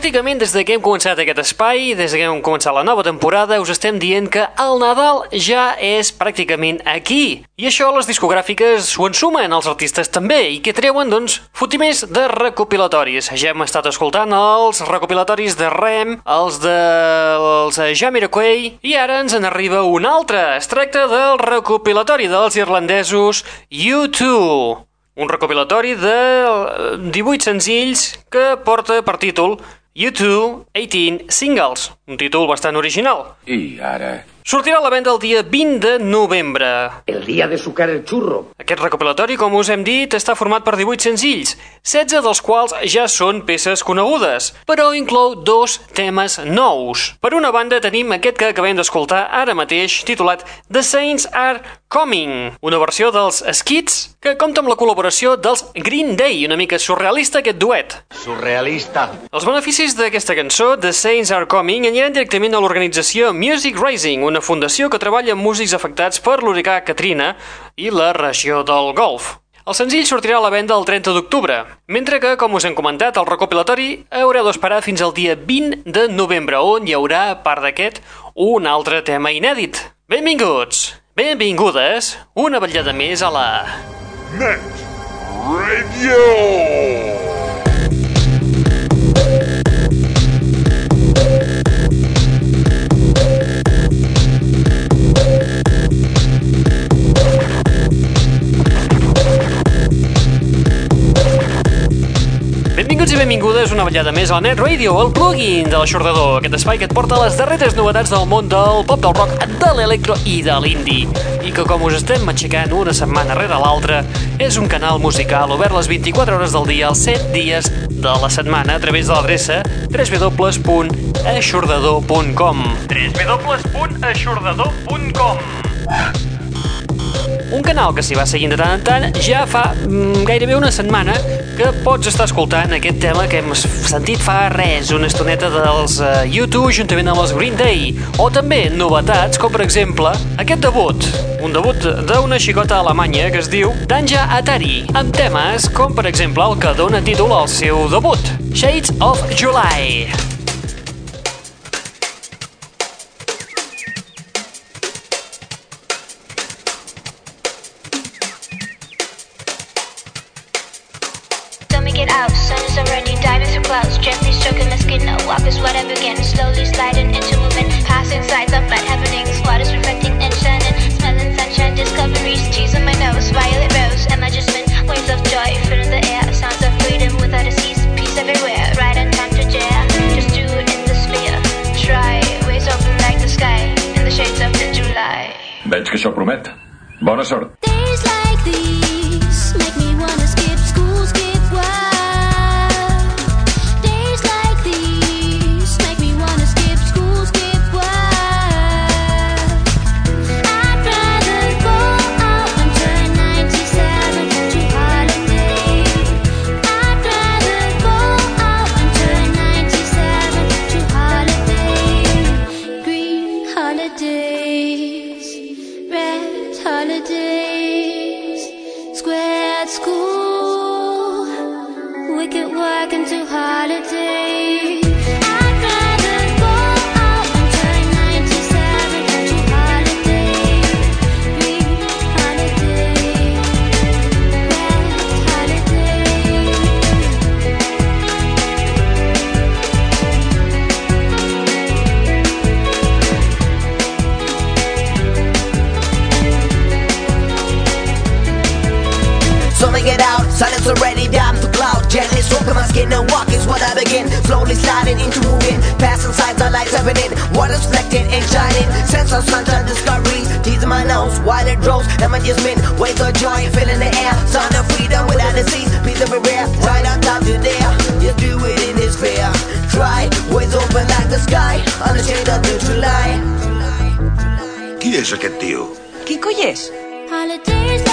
Pràcticament des de que hem començat aquest espai, des de que hem començat la nova temporada, us estem dient que el Nadal ja és pràcticament aquí. I això les discogràfiques s'ho ensumen, els artistes també, i que treuen, doncs, fotimers de recopilatoris. Ja hem estat escoltant els recopilatoris de Rem, els de... els Jamiroquai, i ara ens en arriba un altre. Es tracta del recopilatori dels irlandesos U2. Un recopilatori de 18 senzills que porta per títol U2 18 Singles, un títol bastant original. I ara... Sortirà a la venda el dia 20 de novembre. El día de sucar el churro. Aquest recopilatori, com us hem dit, està format per 18 senzills, 16 dels quals ja són peces conegudes, però inclou dos temes nous. Per una banda tenim aquest que acabem d'escoltar ara mateix, titulat The Saints Are Coming, una versió dels Skids que compta amb la col·laboració dels Green Day, una mica surrealista aquest duet. Surrealista. Els beneficis d'aquesta cançó, The Saints Are Coming, aniran directament a l'organització Music Rising, una fundació que treballa amb músics afectats per l'huracà Katrina i la regió del Golf. El senzill sortirà a la venda el 30 d'octubre, mentre que, com us hem comentat, el recopilatori haureu d'esperar fins al dia 20 de novembre, on hi haurà, a part d'aquest, un altre tema inèdit. Benvinguts, benvingudes, una vetllada més a la... Net Radio. Benvinguts i benvingudes una vetllada més al Net Radio, el plugin de l'aixordador, aquest espai que et porta les darreres novetats del món del pop, del rock, de l'electro i de l'indie. I que com us estem aixecant una setmana rere l'altra, és un canal musical obert les 24 hores del dia, els 7 dies de la setmana, a través de l'adreça www.aixordador.com www.aixordador.com un canal que s'hi va seguint de tant en tant ja fa mm, gairebé una setmana que pots estar escoltant aquest tema que hem sentit fa res, una estoneta dels uh, YouTube juntament amb els Green Day o també novetats com per exemple aquest debut, un debut d'una xicota alemanya que es diu Danja Atari, amb temes com per exemple el que dona títol al seu debut, Shades of July. Teasing my nose while it drows Am I just mint Waves of joy filling the air. Sound of freedom without a cease Peace everywhere Right on top to there. Just do it in this fair. Try Ways open like the sky. On the shade of the July. Qui és aquest tio? Qui coi és? Holidays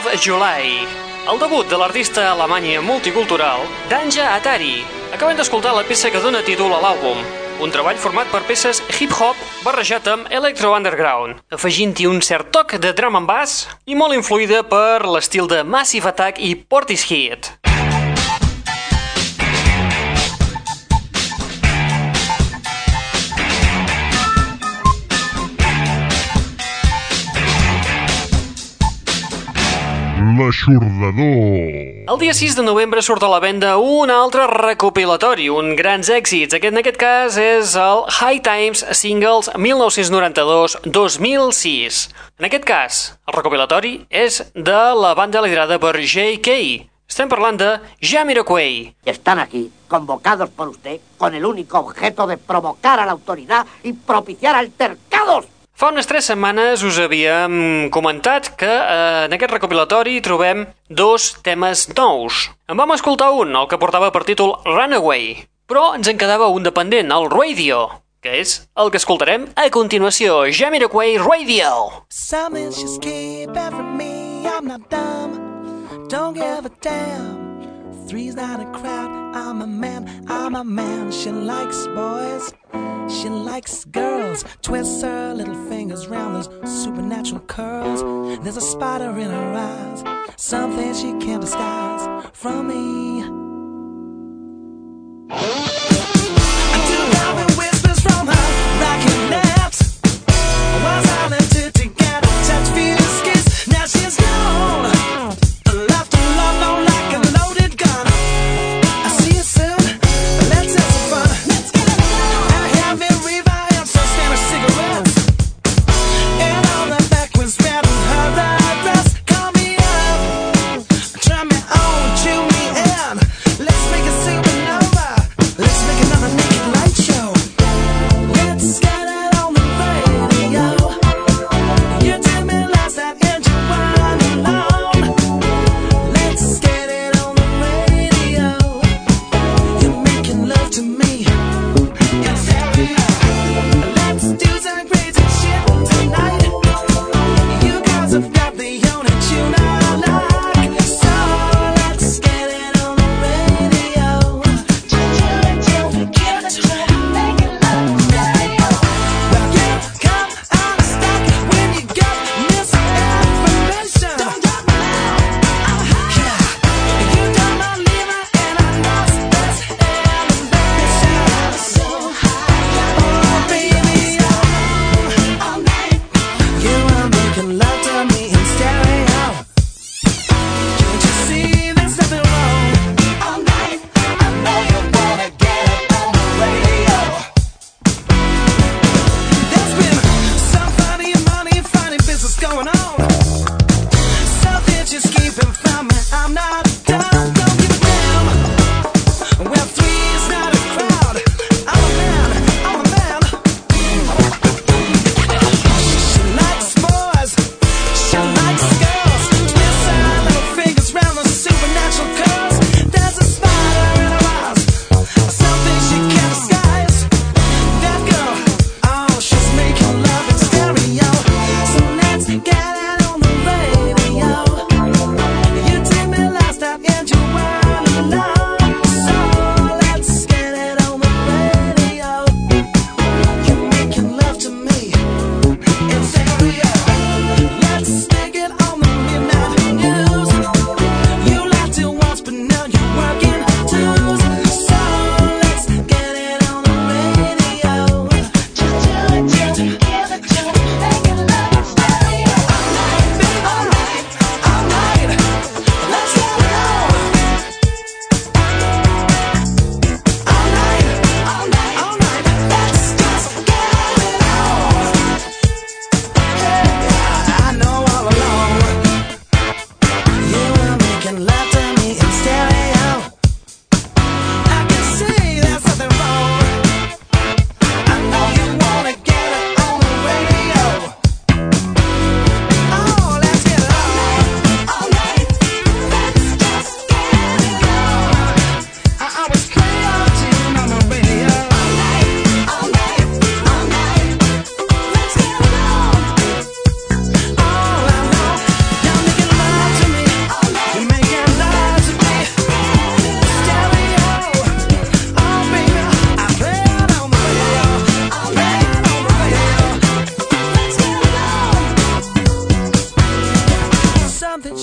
of July, el debut de l'artista alemanya multicultural Danja Atari. Acabem d'escoltar la peça que dona títol a l'àlbum, un treball format per peces hip-hop barrejat amb electro underground, afegint-hi un cert toc de drum and bass i molt influïda per l'estil de Massive Attack i Portishead. L'aixordador. El dia 6 de novembre surt a la venda un altre recopilatori, un grans èxits. Aquest, en aquest cas és el High Times Singles 1992-2006. En aquest cas, el recopilatori és de la banda liderada per J.K. Estem parlant de Jamiroquai. Están aquí, convocados por usted, con el único objeto de provocar a la autoridad y propiciar altercados. Fa unes tres setmanes us havíem comentat que eh, en aquest recopilatori trobem dos temes nous. En vam escoltar un, el que portava per títol Runaway, però ens en quedava un dependent, el Radio, que és el que escoltarem a continuació, Jamiroquai Radio. Some is just keep after me, I'm not dumb, don't give a damn. Three's not a crowd. I'm a man, I'm a man. She likes boys, she likes girls. Twists her little fingers round those supernatural curls. There's a spider in her eyes, something she can't disguise from me.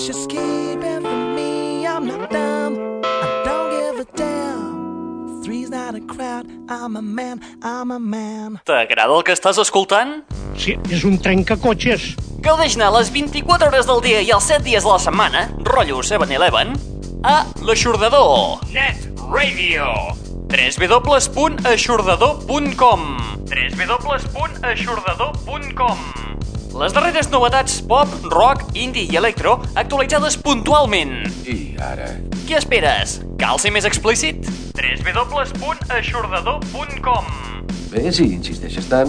just keep it me. I'm not dumb. I don't give a damn. Three's not a crowd. I'm a man. I'm a man. T'agrada el que estàs escoltant? Sí, és un trencacotxes. Gaudeix-ne les 24 hores del dia i els 7 dies de la setmana, rotllo 7-Eleven, a l'Aixordador. Net Radio. www.aixordador.com www.aixordador.com les darreres novetats pop, rock, indie i electro actualitzades puntualment. I ara? Què esperes? Cal ser més explícit? www.aixordador.com Bé, si insisteixes tant.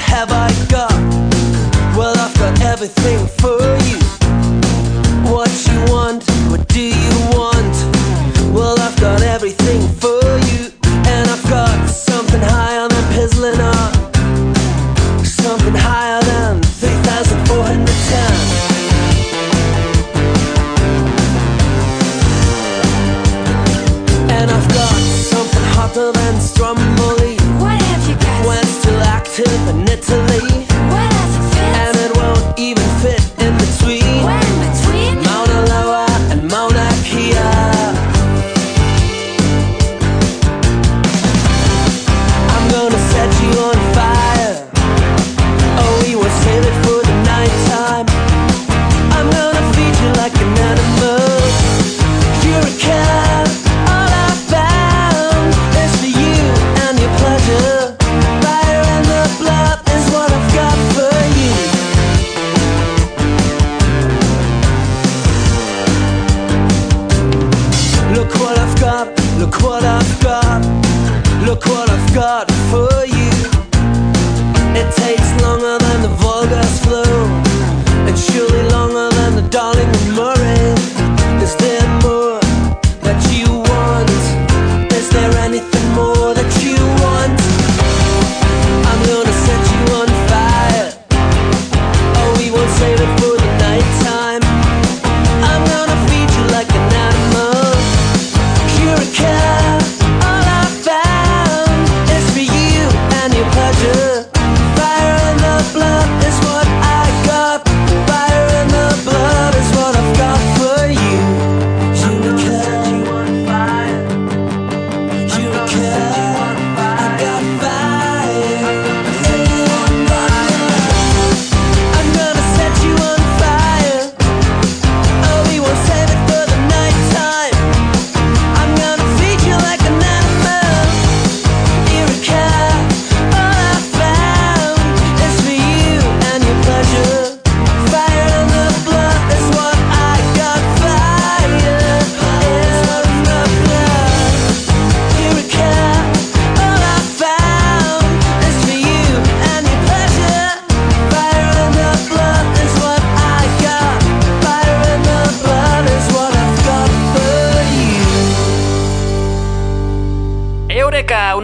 What have I got? Well, I've got everything It takes longer than the Volga's flow, and surely longer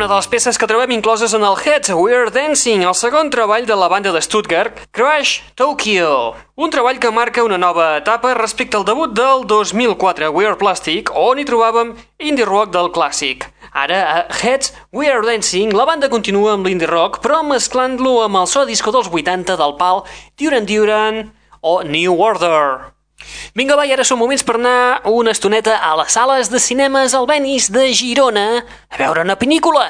una de les peces que trobem incloses en el Heads We're Dancing, el segon treball de la banda de Stuttgart, Crash Tokyo. Un treball que marca una nova etapa respecte al debut del 2004 We're Plastic, on hi trobàvem indie rock del clàssic. Ara, a Heads We're Dancing, la banda continua amb l'indie rock, però mesclant-lo amb el so disco dels 80 del pal Duran Duran o New Order. Vinga, va, i ara són moments per anar una estoneta a les sales de cinemes al Benis de Girona a veure una pel·lícula.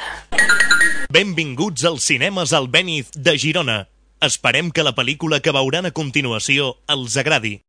Benvinguts als cinemes al Béniz de Girona. Esperem que la pel·lícula que veuran a continuació els agradi.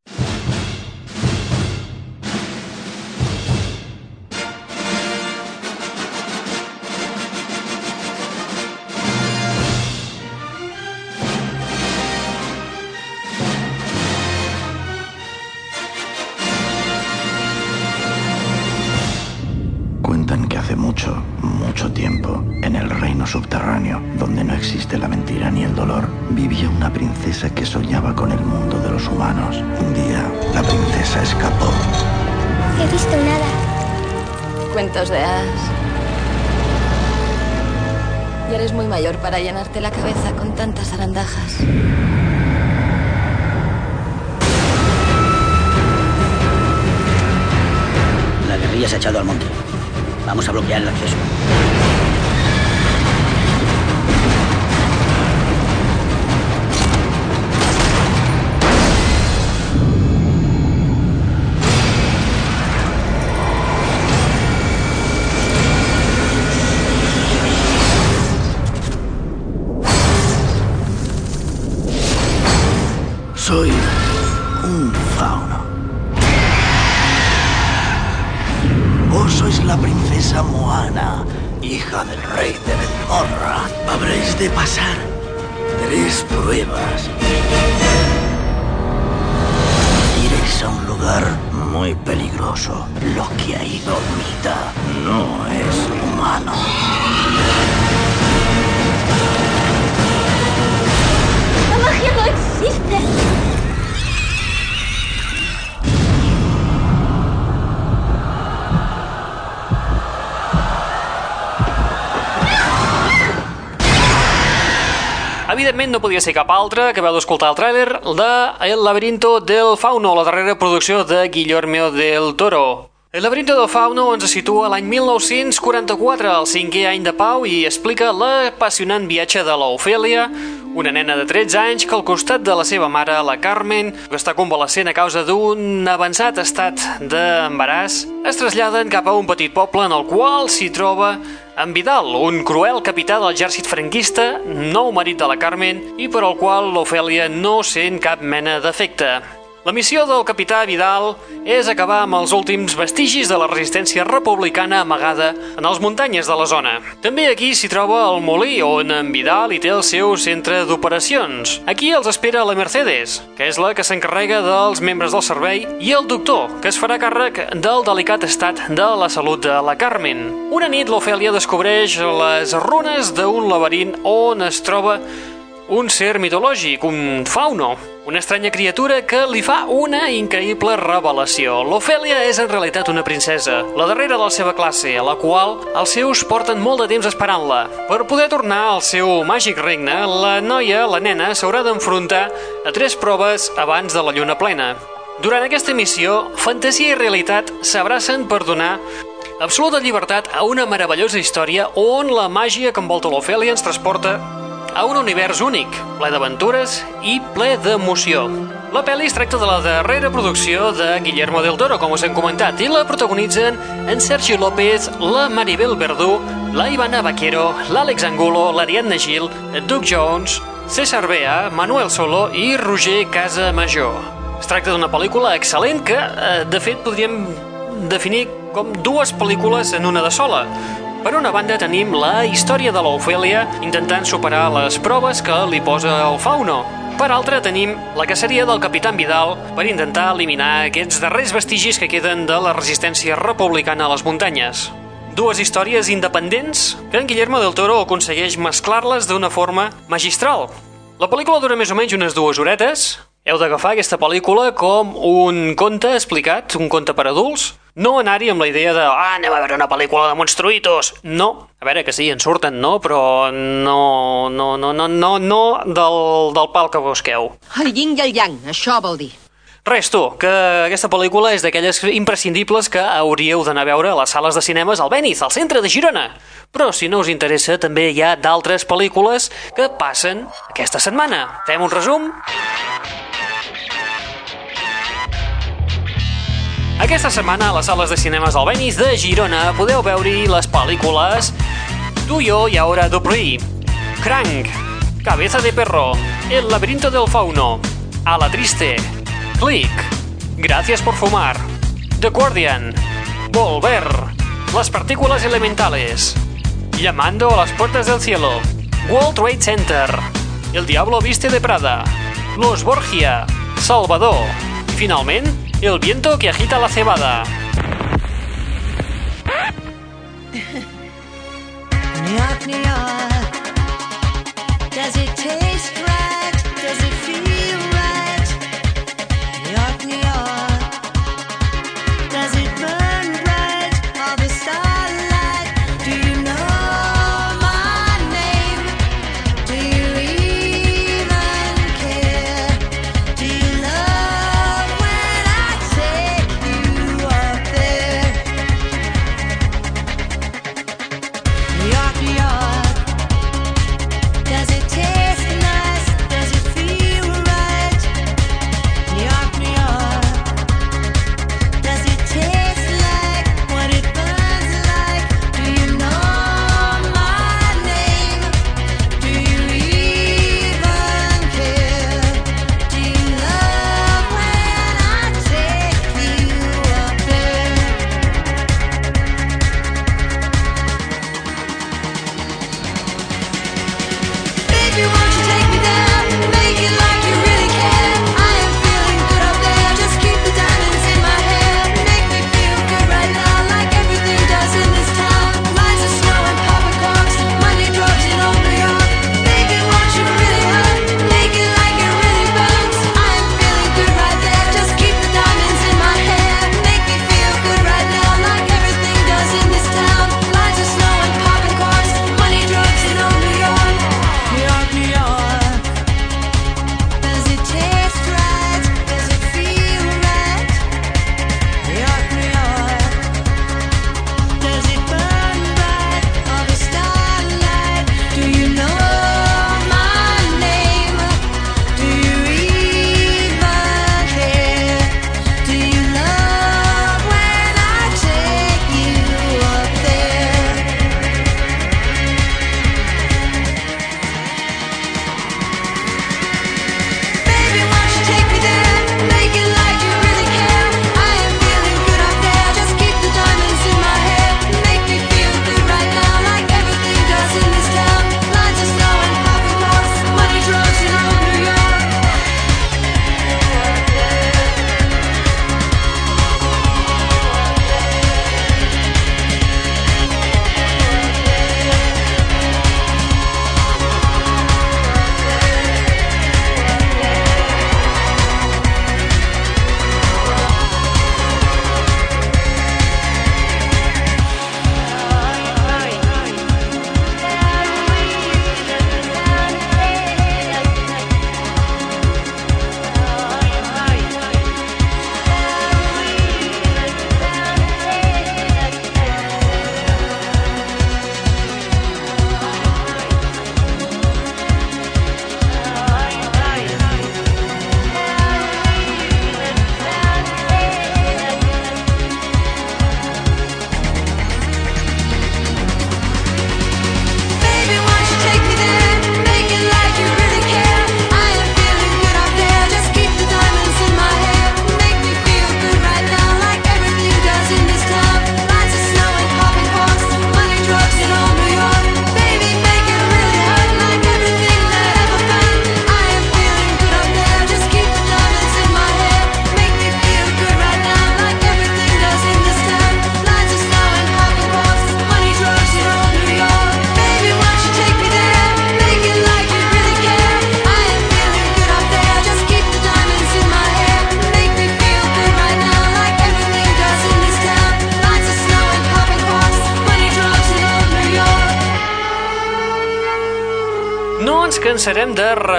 Cuentos de hadas. Y eres muy mayor para llenarte la cabeza con tantas arandajas. La guerrilla se ha echado al monte. Vamos a bloquear el acceso. Soy un fauno. Vos sois la princesa Moana, hija del rey de Benmorra. Habréis de pasar tres pruebas. Iréis a un lugar muy peligroso. Lo que ahí dormita no es humano. La magia no existe. Evidentment no podia ser cap altre que veu d'escoltar el tràiler de El laberinto del fauno, la darrera producció de Guillermo del Toro. El laberinto del fauno ens situa l'any 1944, el cinquè any de Pau, i explica l'apassionant viatge de l'Ofèlia, una nena de 13 anys que al costat de la seva mare, la Carmen, que està convalescent a causa d'un avançat estat d'embaràs, es traslladen cap a un petit poble en el qual s'hi troba en Vidal, un cruel capità de l'exèrcit franquista, nou marit de la Carmen i per al qual l'Ofèlia no sent cap mena d'efecte. La missió del capità Vidal és acabar amb els últims vestigis de la resistència republicana amagada en les muntanyes de la zona. També aquí s'hi troba el molí, on en Vidal hi té el seu centre d'operacions. Aquí els espera la Mercedes, que és la que s'encarrega dels membres del servei, i el doctor, que es farà càrrec del delicat estat de la salut de la Carmen. Una nit l'Ofèlia descobreix les runes d'un laberint on es troba un ser mitològic, un fauno, una estranya criatura que li fa una increïble revelació. L'Ofèlia és en realitat una princesa, la darrera de la seva classe, a la qual els seus porten molt de temps esperant-la. Per poder tornar al seu màgic regne, la noia, la nena, s'haurà d'enfrontar a tres proves abans de la lluna plena. Durant aquesta missió, fantasia i realitat s'abracen per donar absoluta llibertat a una meravellosa història on la màgia que envolta l'Ofèlia ens transporta a un univers únic, ple d'aventures i ple d'emoció. La pel·li es tracta de la darrera producció de Guillermo del Toro, com us hem comentat, i la protagonitzen en Sergi López, la Maribel Verdú, la Ivana Vaquero, l'Àlex Angulo, l'Ariadna Gil, Doug Jones, César Bea, Manuel Solo i Roger Casamajor. Es tracta d'una pel·lícula excel·lent que, eh, de fet, podríem definir com dues pel·lícules en una de sola. Per una banda tenim la història de l'Ofèlia intentant superar les proves que li posa el fauno. Per altra tenim la caceria del Capitán Vidal per intentar eliminar aquests darrers vestigis que queden de la resistència republicana a les muntanyes. Dues històries independents que en Guillermo del Toro aconsegueix mesclar-les d'una forma magistral. La pel·lícula dura més o menys unes dues horetes. Heu d'agafar aquesta pel·lícula com un conte explicat, un conte per adults, no anar-hi amb la idea de ah, anem a veure una pel·lícula de monstruïtos. No. A veure, que sí, en surten, no? Però no, no, no, no, no, no del, del pal que busqueu. El yin i el yang, això vol dir. Res, tu, que aquesta pel·lícula és d'aquelles imprescindibles que hauríeu d'anar a veure a les sales de cinemes al Beniz, al centre de Girona. Però si no us interessa, també hi ha d'altres pel·lícules que passen aquesta setmana. Fem un resum? Aquesta setmana a les sales de cinemes al Benis de Girona podeu veure-hi les pel·lícules Tuyo y ahora Dupree, Crank, Cabeza de Perro, El laberinto del fauno, A la triste, Click, Gracias por fumar, The Guardian, Volver, Las partículas elementales, Llamando a las puertas del cielo, World Trade Center, El diablo viste de Prada, Los Borgia, Salvador i finalment El viento que agita la cebada.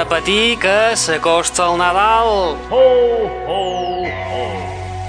Repetir que s'acosta el Nadal. Ho, ho, ho.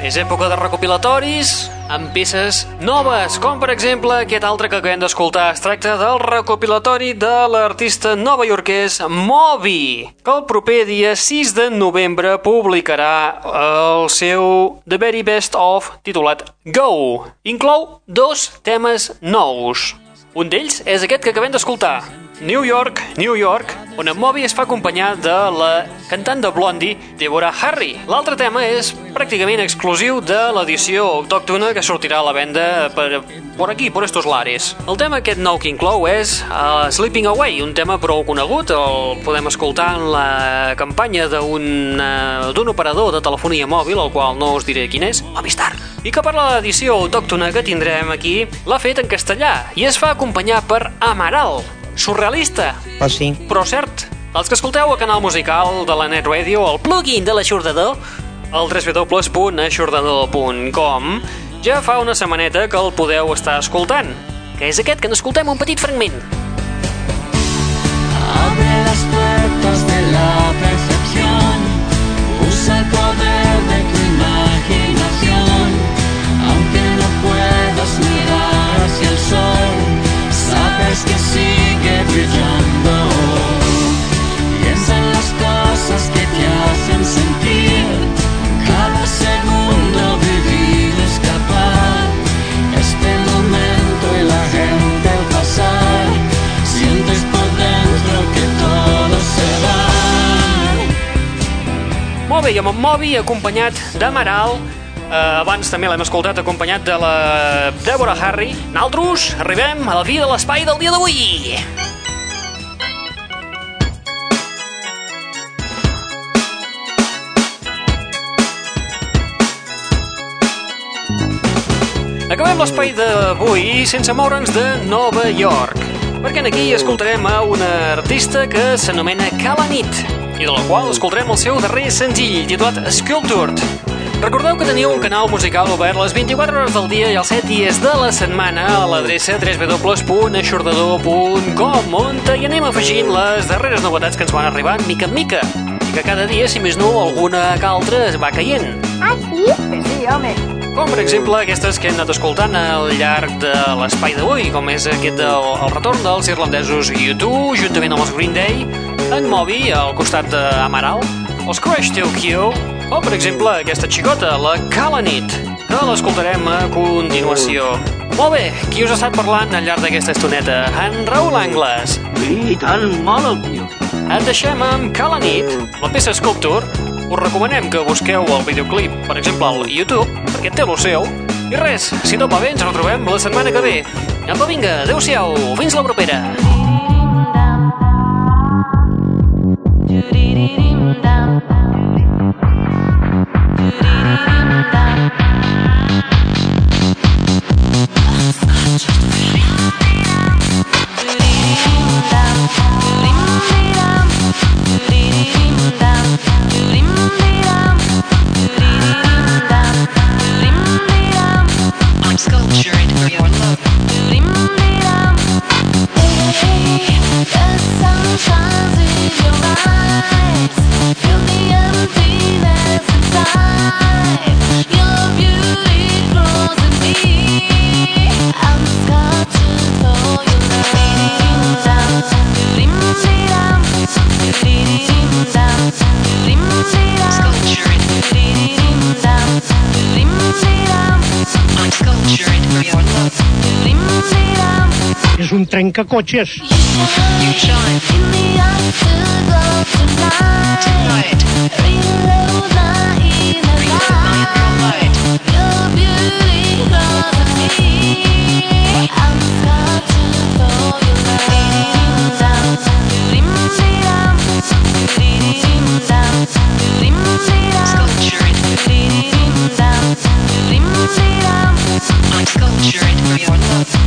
És època de recopilatoris amb peces noves, com per exemple aquest altre que acabem d'escoltar. Es tracta del recopilatori de l'artista novaiorquès Moby, que el proper dia 6 de novembre publicarà el seu The Very Best Of titulat Go. Inclou dos temes nous. Un d'ells és aquest que acabem d'escoltar, New York, New York, on en Moby es fa acompanyar de la cantant de Blondie, Deborah Harry. L'altre tema és pràcticament exclusiu de l'edició autòctona que sortirà a la venda per, per aquí, per estos lares. El tema aquest nou que inclou és uh, Sleeping Away, un tema prou conegut, el podem escoltar en la campanya d'un uh, operador de telefonia mòbil, el qual no us diré quin és, Movistar, i que per l'edició autòctona que tindrem aquí l'ha fet en castellà i es fa acompanyar per Amaral, surrealista, Oh, sí. però cert. Els que escolteu el canal musical de la Net Radio, el plugin de l'aixordador, el www.aixordador.com, ja fa una setmaneta que el podeu estar escoltant, que és aquest que n'escoltem un petit fragment. Molt i amb en Moby acompanyat d'Amaral, eh, abans també l'hem escoltat acompanyat de la Deborah Harry. Naltros arribem a la fi de l'espai del dia d'avui. Acabem l'espai d'avui sense moure'ns de Nova York, perquè aquí escoltarem a una artista que s'anomena Calanit i de la qual escoltarem el seu darrer senzill titulat Sculptured. Recordeu que teniu un canal musical obert les 24 hores del dia i els 7 dies de la setmana a l'adreça www.aixordador.com on hi anem afegint les darreres novetats que ens van arribant mica en mica i que cada dia, si més no, alguna que altra es va caient. Ah, sí? Sí, home. Com, per exemple, aquestes que hem anat escoltant al llarg de l'espai d'avui, com és aquest del el retorn dels irlandesos U2, juntament amb els Green Day, en Moby, al costat d'Amaral, els Crash Tokyo, o, per exemple, aquesta xicota, la Calanit, que l'escoltarem a continuació. Molt bé, qui us ha estat parlant al llarg d'aquesta estoneta? En Raül Angles. I tan mal el tio. Et deixem amb Calanit, la peça Sculpture. Us recomanem que busqueu el videoclip, per exemple, al YouTube, perquè té lo seu. I res, si tot va bé, ens retrobem la setmana que ve. Apa, vinga, adeu-siau, fins la propera. Sculptured. I'm sculptured for your love.